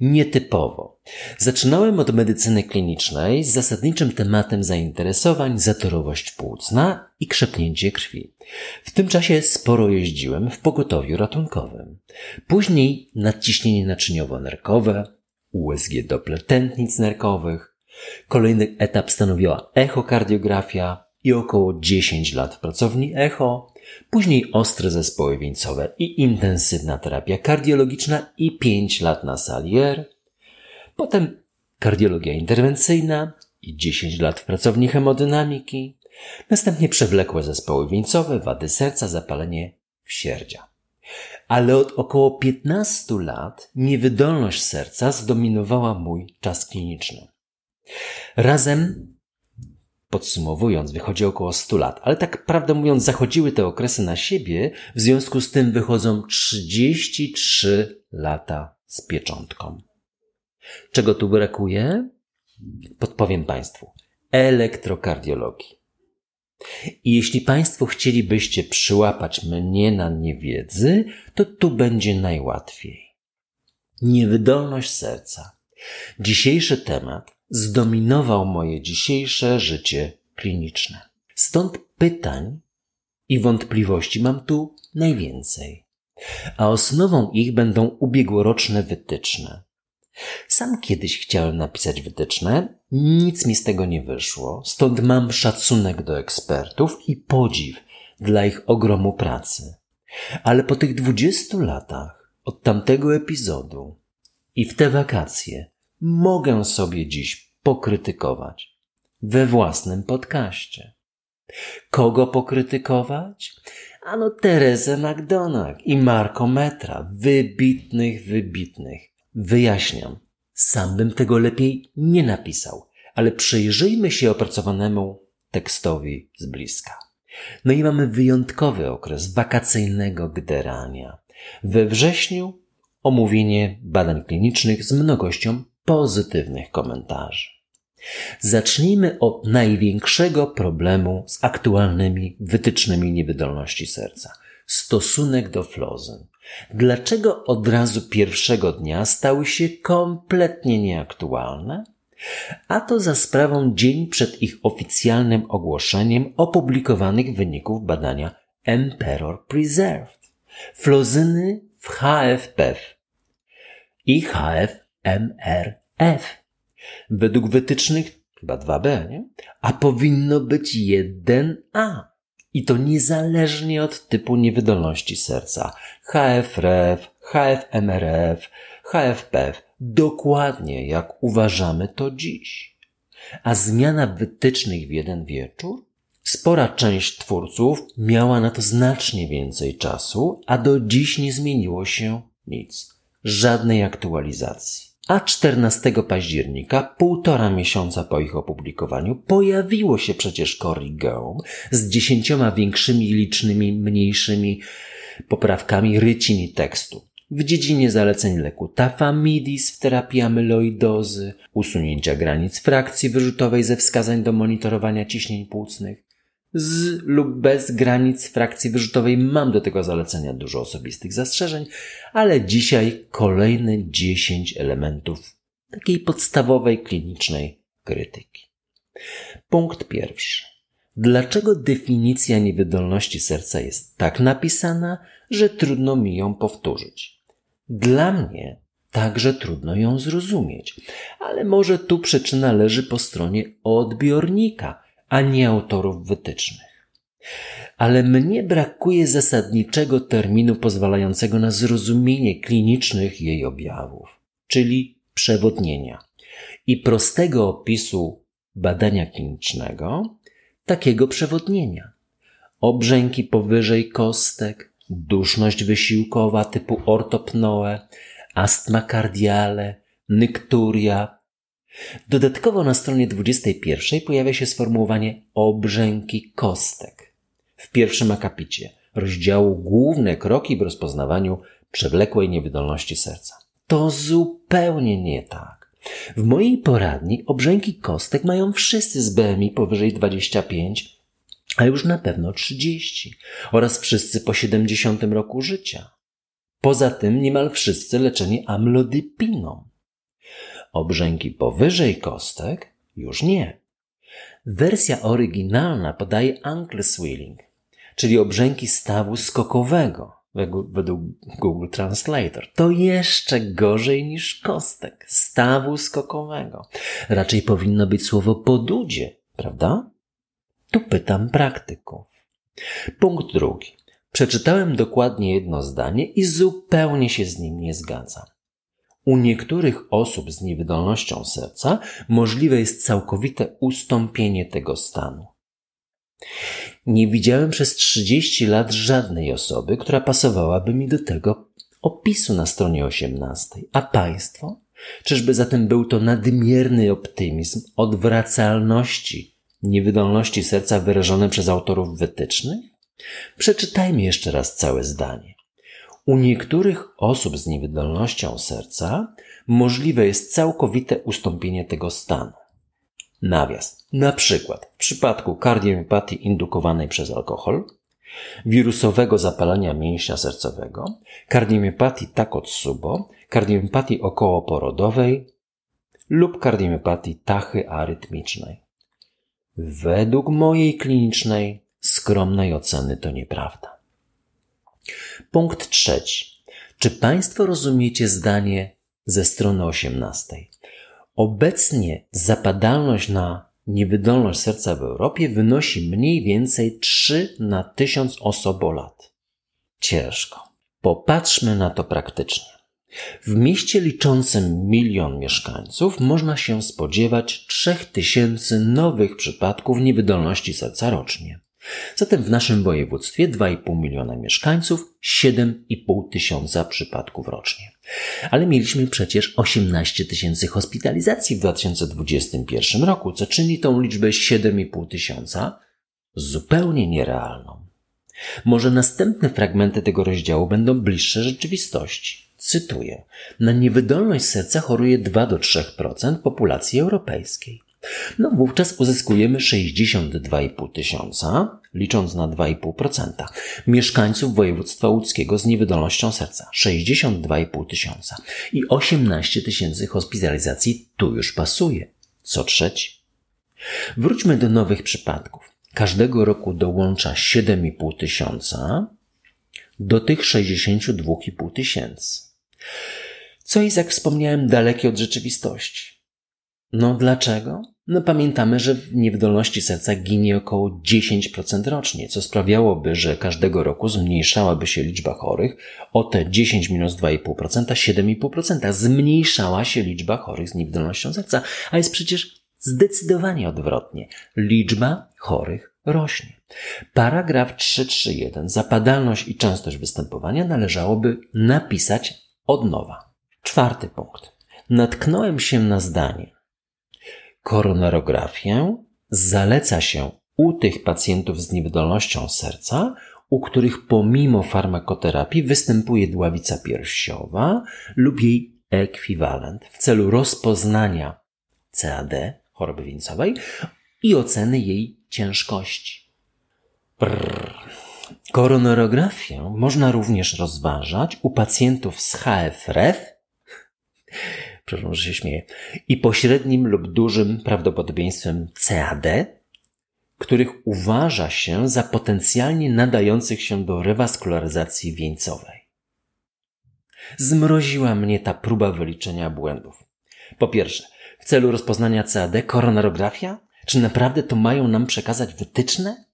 Nietypowo. Zaczynałem od medycyny klinicznej z zasadniczym tematem zainteresowań zatorowość płucna i krzepnięcie krwi. W tym czasie sporo jeździłem w pogotowiu ratunkowym. Później nadciśnienie naczyniowo-nerkowe, USG Doppler nerkowych. Kolejny etap stanowiła echokardiografia, i około 10 lat w pracowni echo, później ostre zespoły wieńcowe i intensywna terapia kardiologiczna i 5 lat na sali R, potem kardiologia interwencyjna i 10 lat w pracowni hemodynamiki, następnie przewlekłe zespoły wieńcowe, wady serca, zapalenie wsierdzia. Ale od około 15 lat niewydolność serca zdominowała mój czas kliniczny. Razem Podsumowując, wychodzi około 100 lat, ale tak prawdę mówiąc, zachodziły te okresy na siebie, w związku z tym wychodzą 33 lata z pieczątką. Czego tu brakuje? Podpowiem Państwu. Elektrokardiologii. I jeśli Państwo chcielibyście przyłapać mnie na niewiedzy, to tu będzie najłatwiej. Niewydolność serca. Dzisiejszy temat zdominował moje dzisiejsze życie kliniczne. Stąd pytań i wątpliwości mam tu najwięcej. A osnową ich będą ubiegłoroczne wytyczne. Sam kiedyś chciałem napisać wytyczne, nic mi z tego nie wyszło, stąd mam szacunek do ekspertów i podziw dla ich ogromu pracy. Ale po tych dwudziestu latach od tamtego epizodu i w te wakacje mogę sobie dziś pokrytykować we własnym podcaście. Kogo pokrytykować? Ano Terezę McDonagh i Marko Metra, wybitnych, wybitnych. Wyjaśniam, sam bym tego lepiej nie napisał, ale przyjrzyjmy się opracowanemu tekstowi z bliska. No i mamy wyjątkowy okres wakacyjnego gderania. We wrześniu omówienie badań klinicznych z mnogością pozytywnych komentarzy. Zacznijmy od największego problemu z aktualnymi wytycznymi niewydolności serca. Stosunek do flozyn. Dlaczego od razu pierwszego dnia stały się kompletnie nieaktualne? A to za sprawą dzień przed ich oficjalnym ogłoszeniem opublikowanych wyników badania Emperor Preserved. Flozyny w HFPEF i HF MRF. Według wytycznych chyba 2B, nie? A powinno być 1A. I to niezależnie od typu niewydolności serca. HFRF, HFMRF, HFPF. Dokładnie jak uważamy to dziś. A zmiana wytycznych w jeden wieczór? Spora część twórców miała na to znacznie więcej czasu, a do dziś nie zmieniło się nic. Żadnej aktualizacji. A 14 października, półtora miesiąca po ich opublikowaniu, pojawiło się przecież Corrigeum z dziesięcioma większymi licznymi mniejszymi poprawkami rycin i tekstu. W dziedzinie zaleceń leku tafamidis w terapii amyloidozy, usunięcia granic frakcji wyrzutowej ze wskazań do monitorowania ciśnień płucnych, z lub bez granic frakcji wyrzutowej mam do tego zalecenia dużo osobistych zastrzeżeń, ale dzisiaj kolejne 10 elementów takiej podstawowej klinicznej krytyki. Punkt pierwszy. Dlaczego definicja niewydolności serca jest tak napisana, że trudno mi ją powtórzyć? Dla mnie także trudno ją zrozumieć, ale może tu przyczyna leży po stronie odbiornika – a nie autorów wytycznych. Ale mnie brakuje zasadniczego terminu pozwalającego na zrozumienie klinicznych jej objawów, czyli przewodnienia i prostego opisu badania klinicznego takiego przewodnienia. Obrzęki powyżej kostek, duszność wysiłkowa typu ortopnoe, astma kardiale, nykturia. Dodatkowo na stronie 21 pojawia się sformułowanie obrzęki kostek. W pierwszym akapicie rozdziału główne kroki w rozpoznawaniu przewlekłej niewydolności serca. To zupełnie nie tak. W mojej poradni obrzęki kostek mają wszyscy z BMI powyżej 25, a już na pewno 30 oraz wszyscy po 70 roku życia. Poza tym niemal wszyscy leczeni amlodypiną. Obrzęki powyżej kostek już nie. Wersja oryginalna podaje ankle swelling, czyli obrzęki stawu skokowego według Google Translator. To jeszcze gorzej niż kostek stawu skokowego. Raczej powinno być słowo podudzie, prawda? Tu pytam praktyków. Punkt drugi. Przeczytałem dokładnie jedno zdanie i zupełnie się z nim nie zgadzam. U niektórych osób z niewydolnością serca możliwe jest całkowite ustąpienie tego stanu. Nie widziałem przez 30 lat żadnej osoby, która pasowałaby mi do tego opisu na stronie 18. A państwo? Czyżby zatem był to nadmierny optymizm odwracalności, niewydolności serca wyrażony przez autorów wytycznych? Przeczytajmy jeszcze raz całe zdanie. U niektórych osób z niewydolnością serca możliwe jest całkowite ustąpienie tego stanu. Nawias. Na przykład w przypadku kardiomiopatii indukowanej przez alkohol, wirusowego zapalenia mięśnia sercowego, kardiomiopatii Takotsubo, kardiomiopatii okołoporodowej lub kardiomiopatii tachy arytmicznej. Według mojej klinicznej, skromnej oceny to nieprawda. Punkt trzeci. Czy Państwo rozumiecie zdanie ze strony 18? Obecnie zapadalność na niewydolność serca w Europie wynosi mniej więcej 3 na 1000 osobolat. Ciężko. Popatrzmy na to praktycznie. W mieście liczącym milion mieszkańców można się spodziewać 3000 nowych przypadków niewydolności serca rocznie. Zatem w naszym województwie 2,5 miliona mieszkańców, 7,5 tysiąca przypadków rocznie. Ale mieliśmy przecież 18 tysięcy hospitalizacji w 2021 roku, co czyni tą liczbę 7,5 tysiąca zupełnie nierealną. Może następne fragmenty tego rozdziału będą bliższe rzeczywistości. Cytuję: Na niewydolność serca choruje 2 do 3% populacji europejskiej. No wówczas uzyskujemy 62,5 tysiąca, licząc na 2,5%, mieszkańców województwa łódzkiego z niewydolnością serca 62,5 tysiąca i 18 tysięcy hospitalizacji tu już pasuje, co trzeci. Wróćmy do nowych przypadków. Każdego roku dołącza 7,5 tysiąca do tych 62,5 tysięcy. Co jest, jak wspomniałem, dalekie od rzeczywistości. No dlaczego? No pamiętamy, że w niewydolności serca ginie około 10% rocznie, co sprawiałoby, że każdego roku zmniejszałaby się liczba chorych o te 10 minus 2,5%, 7,5%. Zmniejszała się liczba chorych z niewydolnością serca, a jest przecież zdecydowanie odwrotnie. Liczba chorych rośnie. Paragraf 331 zapadalność i częstość występowania należałoby napisać od nowa. Czwarty punkt. Natknąłem się na zdanie, Koronarografię zaleca się u tych pacjentów z niewydolnością serca, u których pomimo farmakoterapii występuje dławica piersiowa lub jej ekwiwalent w celu rozpoznania CAD, choroby wieńcowej i oceny jej ciężkości. Brrr. Koronarografię można również rozważać u pacjentów z HFrEF przepraszam, że się śmieję, i pośrednim lub dużym prawdopodobieństwem CAD, których uważa się za potencjalnie nadających się do rewaskularyzacji wieńcowej. Zmroziła mnie ta próba wyliczenia błędów. Po pierwsze, w celu rozpoznania CAD koronarografia? Czy naprawdę to mają nam przekazać wytyczne?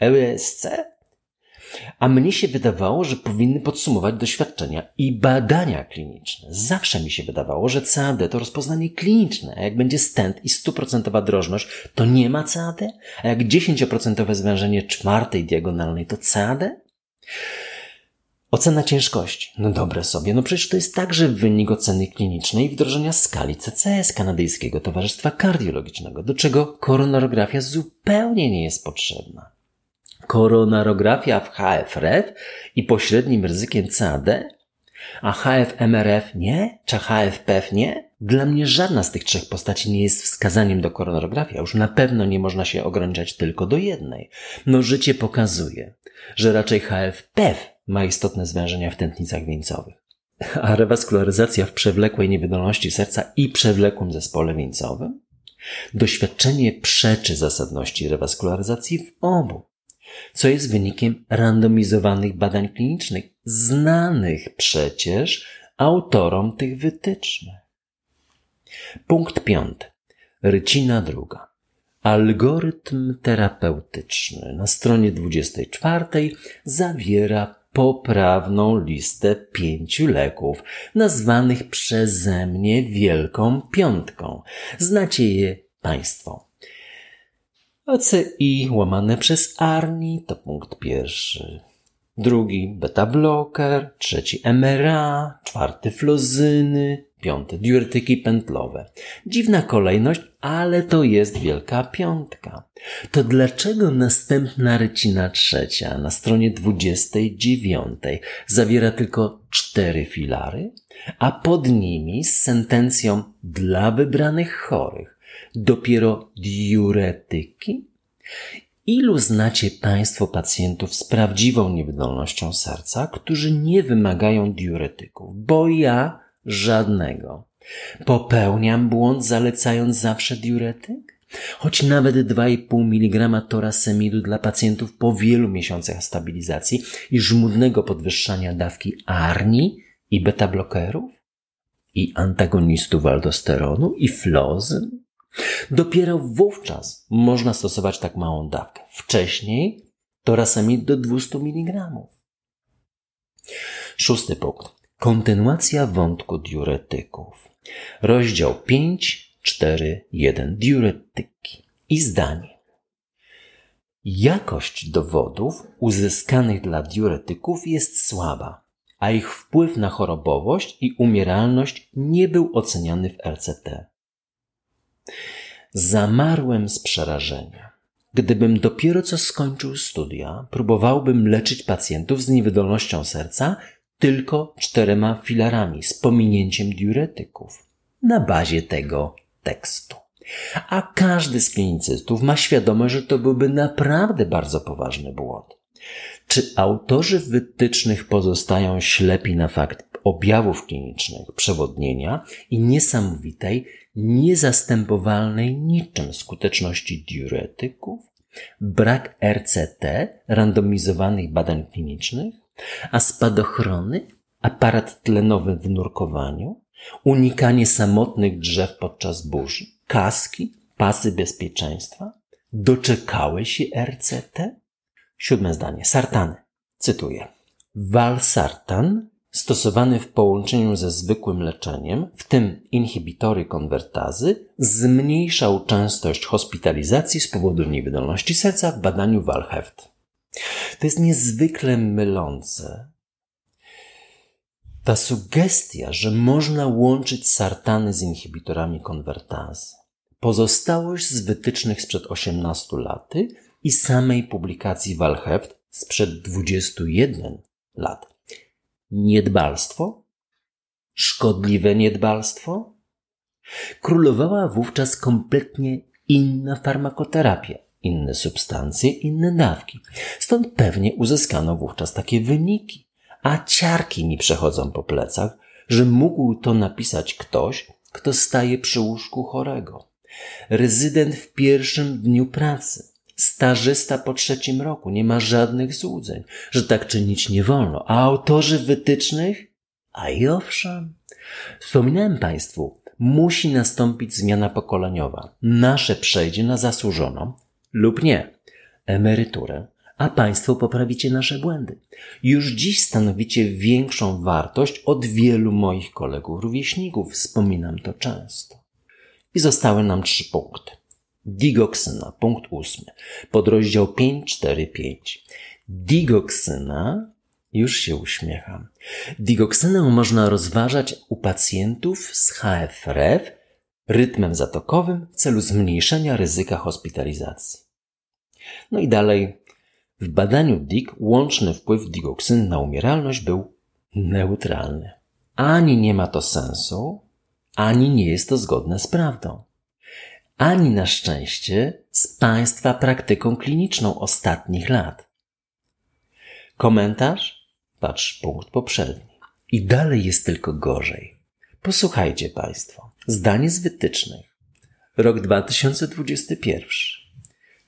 ESC? A mnie się wydawało, że powinny podsumować doświadczenia i badania kliniczne. Zawsze mi się wydawało, że CAD to rozpoznanie kliniczne, a jak będzie stent i stuprocentowa drożność, to nie ma CAD? A jak 10% zwężenie czwartej diagonalnej to CAD? Ocena ciężkości. No dobre sobie. No przecież to jest także wynik oceny klinicznej i wdrożenia skali CCS Kanadyjskiego Towarzystwa Kardiologicznego, do czego koronarografia zupełnie nie jest potrzebna. Koronarografia w HFRF i pośrednim ryzykiem CAD, a HFMRF nie, czy HFPF nie? Dla mnie żadna z tych trzech postaci nie jest wskazaniem do koronarografii, a już na pewno nie można się ograniczać tylko do jednej. No życie pokazuje, że raczej HFPF ma istotne zwężenia w tętnicach wieńcowych. A rewaskularyzacja w przewlekłej niewydolności serca i przewlekłym zespole wieńcowym? Doświadczenie przeczy zasadności rewaskularyzacji w obu, co jest wynikiem randomizowanych badań klinicznych, znanych przecież autorom tych wytycznych. Punkt piąty. Rycina druga. Algorytm terapeutyczny na stronie 24 zawiera poprawną listę pięciu leków, nazwanych przeze mnie Wielką Piątką. Znacie je Państwo. OCI łamane przez ARNI to punkt pierwszy. Drugi beta blocker, trzeci MRA, czwarty flozyny, piąty diuretyki pętlowe. Dziwna kolejność, ale to jest wielka piątka. To dlaczego następna rycina trzecia na stronie 29 zawiera tylko cztery filary, a pod nimi z sentencją dla wybranych chorych dopiero diuretyki? Ilu znacie Państwo pacjentów z prawdziwą niewydolnością serca, którzy nie wymagają diuretyków? Bo ja żadnego. Popełniam błąd zalecając zawsze diuretyk? Choć nawet 2,5 mg torasemidu dla pacjentów po wielu miesiącach stabilizacji i żmudnego podwyższania dawki arni i beta-blokerów? I antagonistów aldosteronu i flozyn? Dopiero wówczas można stosować tak małą dawkę. Wcześniej torasemid do 200 mg. Szósty punkt. Kontynuacja wątku diuretyków. Rozdział 5, 4, 1. Diuretyki. I zdanie. Jakość dowodów uzyskanych dla diuretyków jest słaba, a ich wpływ na chorobowość i umieralność nie był oceniany w RCT. Zamarłem z przerażenia. Gdybym dopiero co skończył studia, próbowałbym leczyć pacjentów z niewydolnością serca tylko czterema filarami z pominięciem diuretyków na bazie tego tekstu. A każdy z klinicystów ma świadomość, że to byłby naprawdę bardzo poważny błąd. Czy autorzy wytycznych pozostają ślepi na fakt objawów klinicznych, przewodnienia i niesamowitej, niezastępowalnej niczym skuteczności diuretyków? Brak RCT, randomizowanych badań klinicznych? a spadochrony, aparat tlenowy w nurkowaniu, unikanie samotnych drzew podczas burzy, kaski, pasy bezpieczeństwa, doczekały się RCT? Siódme zdanie. Sartany. Cytuję. Valsartan stosowany w połączeniu ze zwykłym leczeniem, w tym inhibitory konwertazy, zmniejszał częstość hospitalizacji z powodu niewydolności serca w badaniu Valheft. To jest niezwykle mylące. Ta sugestia, że można łączyć sartany z inhibitorami konwertazy. Pozostałość z wytycznych sprzed 18 lat i samej publikacji Walheft sprzed 21 lat. Niedbalstwo? Szkodliwe niedbalstwo? Królowała wówczas kompletnie inna farmakoterapia inne substancje, inne dawki. Stąd pewnie uzyskano wówczas takie wyniki. A ciarki mi przechodzą po plecach, że mógł to napisać ktoś, kto staje przy łóżku chorego. Rezydent w pierwszym dniu pracy, stażysta po trzecim roku, nie ma żadnych złudzeń, że tak czynić nie wolno. A autorzy wytycznych? A i owszem. Wspominałem Państwu, musi nastąpić zmiana pokoleniowa. Nasze przejdzie na zasłużoną, lub nie emeryturę, a Państwo poprawicie nasze błędy. Już dziś stanowicie większą wartość od wielu moich kolegów rówieśników, wspominam to często. I zostały nam trzy punkty. Digoksyna, punkt ósmy, podrozdział 545. Digoksyna Już się uśmiecham. Digoksynę można rozważać u pacjentów z HFRF rytmem zatokowym w celu zmniejszenia ryzyka hospitalizacji. No i dalej. W badaniu DIG łączny wpływ digoksyn na umieralność był neutralny. Ani nie ma to sensu, ani nie jest to zgodne z prawdą. Ani na szczęście z Państwa praktyką kliniczną ostatnich lat. Komentarz? Patrz punkt poprzedni. I dalej jest tylko gorzej. Posłuchajcie Państwo. Zdanie z wytycznych. Rok 2021.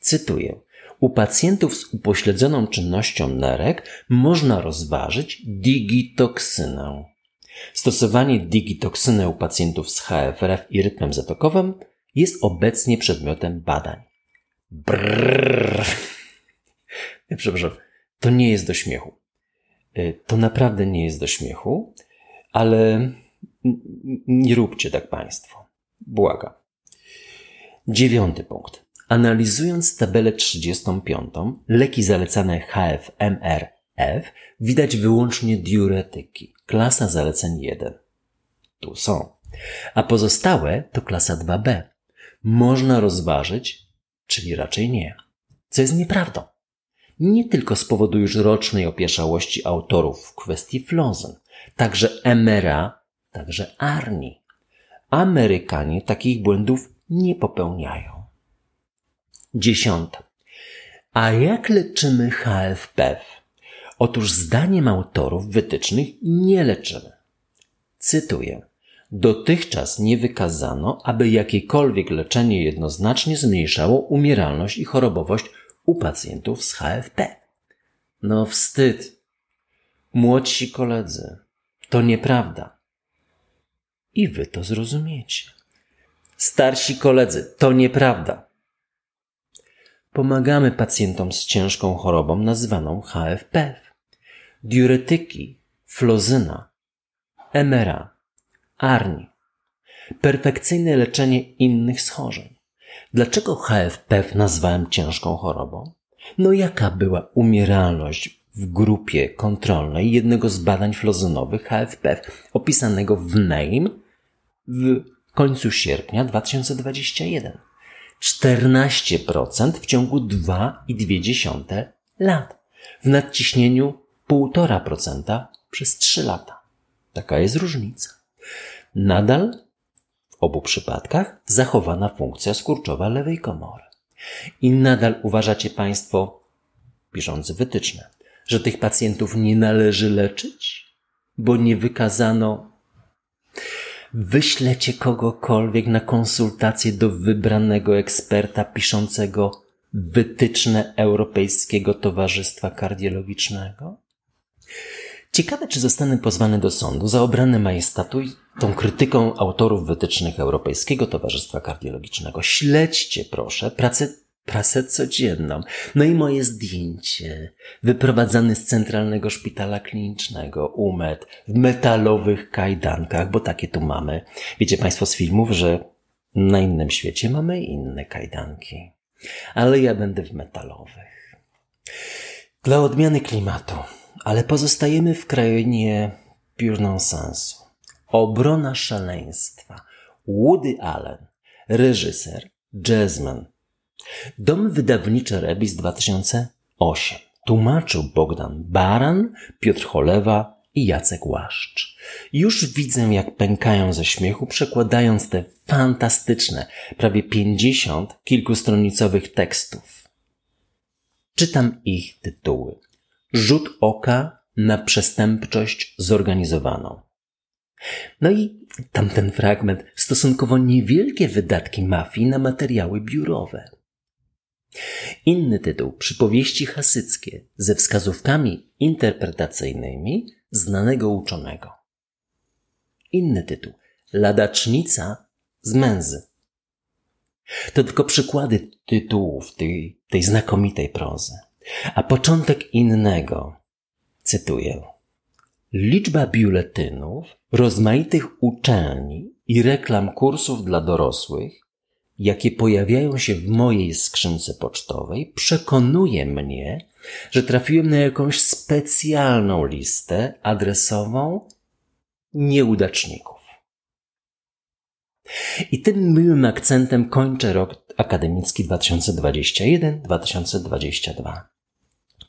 Cytuję. U pacjentów z upośledzoną czynnością nerek można rozważyć digitoksynę. Stosowanie digitoksyny u pacjentów z HFRF i rytmem zatokowym jest obecnie przedmiotem badań. Brrr. Przepraszam, to nie jest do śmiechu. Y, to naprawdę nie jest do śmiechu, ale nie róbcie tak Państwo. Błaga. Dziewiąty punkt. Analizując tabelę 35, leki zalecane HFMRF, widać wyłącznie diuretyki, klasa zaleceń 1. Tu są. A pozostałe to klasa 2b. Można rozważyć, czyli raczej nie. Co jest nieprawdą. Nie tylko z powodu już rocznej opieszałości autorów w kwestii flozyn, także MRA, także ARNI. Amerykanie takich błędów nie popełniają. Dziesiąte. A jak leczymy HFPF? Otóż zdaniem autorów wytycznych nie leczymy. Cytuję. Dotychczas nie wykazano, aby jakiekolwiek leczenie jednoznacznie zmniejszało umieralność i chorobowość u pacjentów z HFP. No wstyd. Młodsi koledzy, to nieprawda. I wy to zrozumiecie. Starsi koledzy, to nieprawda pomagamy pacjentom z ciężką chorobą nazywaną HFP. Diuretyki, flozyna, emera, arni. Perfekcyjne leczenie innych schorzeń. Dlaczego HFP nazwałem ciężką chorobą? No jaka była umieralność w grupie kontrolnej jednego z badań flozynowych HFP opisanego w NAME w końcu sierpnia 2021? 14% w ciągu 2,2 lat. W nadciśnieniu 1,5% przez 3 lata. Taka jest różnica. Nadal w obu przypadkach zachowana funkcja skurczowa lewej komory. I nadal uważacie Państwo, piszący wytyczne, że tych pacjentów nie należy leczyć, bo nie wykazano wyślecie kogokolwiek na konsultację do wybranego eksperta piszącego wytyczne Europejskiego Towarzystwa Kardiologicznego? Ciekawe, czy zostanę pozwany do sądu za obrany majestatu i tą krytyką autorów wytycznych Europejskiego Towarzystwa Kardiologicznego. Śledźcie, proszę, pracę prasę codzienną. No i moje zdjęcie, wyprowadzany z centralnego szpitala klinicznego, UMED, w metalowych kajdankach, bo takie tu mamy. Wiecie Państwo z filmów, że na innym świecie mamy inne kajdanki. Ale ja będę w metalowych. Dla odmiany klimatu, ale pozostajemy w krainie pure nonsensu. Obrona szaleństwa. Woody Allen, reżyser, jazzman, Dom wydawniczy Rebis 2008. Tłumaczył Bogdan Baran, Piotr Cholewa i Jacek Łaszcz. Już widzę, jak pękają ze śmiechu, przekładając te fantastyczne, prawie pięćdziesiąt kilkustronicowych tekstów. Czytam ich tytuły. Rzut oka na przestępczość zorganizowaną. No i tamten fragment stosunkowo niewielkie wydatki mafii na materiały biurowe. Inny tytuł Przypowieści hasyckie ze wskazówkami interpretacyjnymi znanego uczonego. Inny tytuł Ladacznica z męzy. To tylko przykłady tytułów tej, tej znakomitej prozy. A początek innego, cytuję. Liczba biuletynów, rozmaitych uczelni i reklam kursów dla dorosłych jakie pojawiają się w mojej skrzynce pocztowej, przekonuje mnie, że trafiłem na jakąś specjalną listę adresową nieudaczników. I tym miłym akcentem kończę rok akademicki 2021-2022.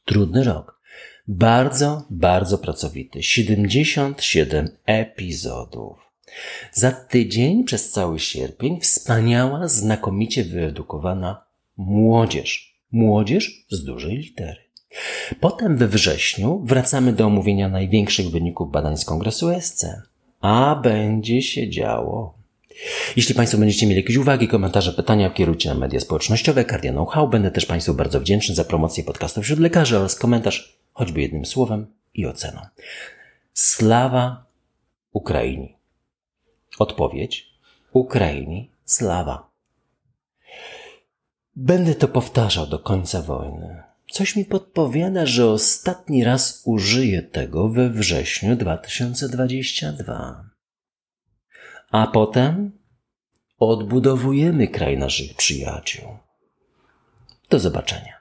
Trudny rok. Bardzo, bardzo pracowity. 77 epizodów. Za tydzień przez cały sierpień wspaniała, znakomicie wyedukowana młodzież. Młodzież z dużej litery. Potem we wrześniu wracamy do omówienia największych wyników badań z kongresu SC. A będzie się działo. Jeśli Państwo będziecie mieli jakieś uwagi, komentarze, pytania, kierujcie na media społecznościowe Cardia Know-how. Będę też Państwu bardzo wdzięczny za promocję podcastu wśród lekarzy oraz komentarz, choćby jednym słowem i oceną. Slawa Ukrainii. Odpowiedź. Ukrainii slawa. Będę to powtarzał do końca wojny. Coś mi podpowiada, że ostatni raz użyję tego we wrześniu 2022. A potem odbudowujemy kraj naszych przyjaciół. Do zobaczenia.